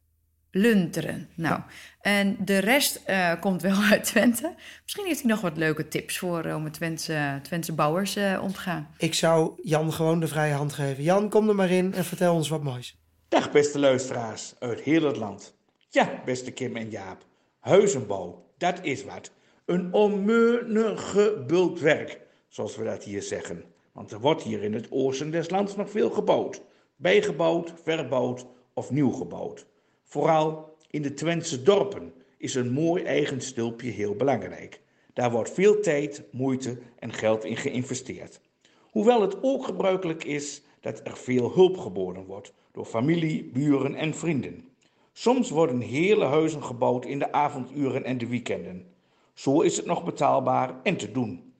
Lunteren. Nou, en de rest eh, komt wel uit Twente. Misschien heeft hij nog wat leuke tips voor eh, om met Twentse, Twentse bouwers eh, om te gaan. Ik zou Jan gewoon de vrije hand geven. Jan, kom er maar in en vertel ons wat moois. Dag beste luisteraars uit heel het land. Ja, beste Kim en Jaap. Huizenbouw, dat is wat. Een onmeunige bult werk, zoals we dat hier zeggen. Want er wordt hier in het oosten des lands nog veel gebouwd. Bijgebouwd, verbouwd of nieuw gebouwd. Vooral in de Twentse dorpen is een mooi eigen stulpje heel belangrijk. Daar wordt veel tijd, moeite en geld in geïnvesteerd. Hoewel het ook gebruikelijk is dat er veel hulp geboden wordt door familie, buren en vrienden. Soms worden hele huizen gebouwd in de avonduren en de weekenden. Zo is het nog betaalbaar en te doen.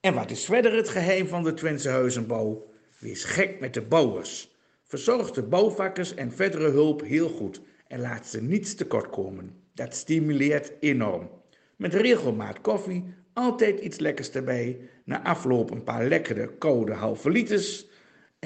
En wat is verder het geheim van de Twentse huizenbouw? Wees gek met de bouwers. Verzorg de bouwvakkers en verdere hulp heel goed en laat ze niets tekort komen. Dat stimuleert enorm. Met regelmaat koffie, altijd iets lekkers erbij, na afloop een paar lekkere koude halve liters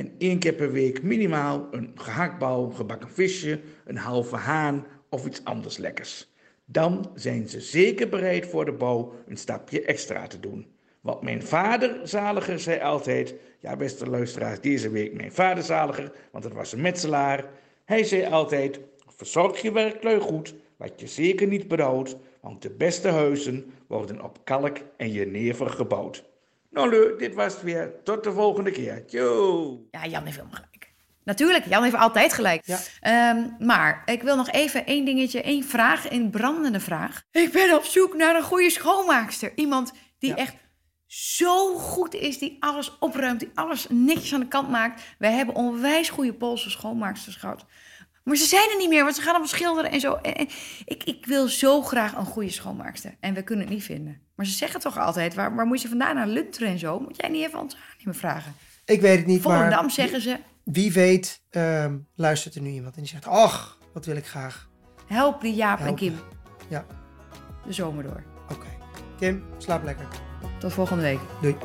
en één keer per week minimaal een gehaktbal, gebakken visje, een halve haan of iets anders lekkers. Dan zijn ze zeker bereid voor de bouw een stapje extra te doen. Want mijn vader, zaliger, zei altijd... Ja, beste luisteraars, deze week mijn vader zaliger, want het was een metselaar. Hij zei altijd, verzorg je werklui goed, wat je zeker niet berouwt... want de beste huizen worden op kalk en jenever gebouwd. Nou, leuk, dit was het weer. Tot de volgende keer. Tjoe! Ja, Jan heeft helemaal gelijk. Natuurlijk, Jan heeft altijd gelijk. Ja. Ehm, maar ik wil nog even één dingetje, één vraag, een brandende vraag. Ik ben op zoek naar een goede schoonmaakster. Iemand die Ja. echt zo goed is, die alles opruimt, die alles netjes aan de kant maakt. Wij hebben onwijs goede Poolse schoonmaaksters gehad. Maar ze zijn er niet meer, want ze gaan allemaal schilderen en zo. En, en ik, ik wil zo graag een goede schoonmaakster. En we kunnen het niet vinden. Maar ze zeggen toch altijd, waar, waar moet je vandaan naar Lunteren en zo? Moet jij niet even ons aannemer vragen? Ik weet het niet, Volendam maar zeggen ze, wie weet ehm, luistert er nu iemand en die zegt... ach, wat wil ik graag. help die Jaap en. Kim Ja, de zomer door. oké. Kim, slaap lekker. Tot volgende week. Doei.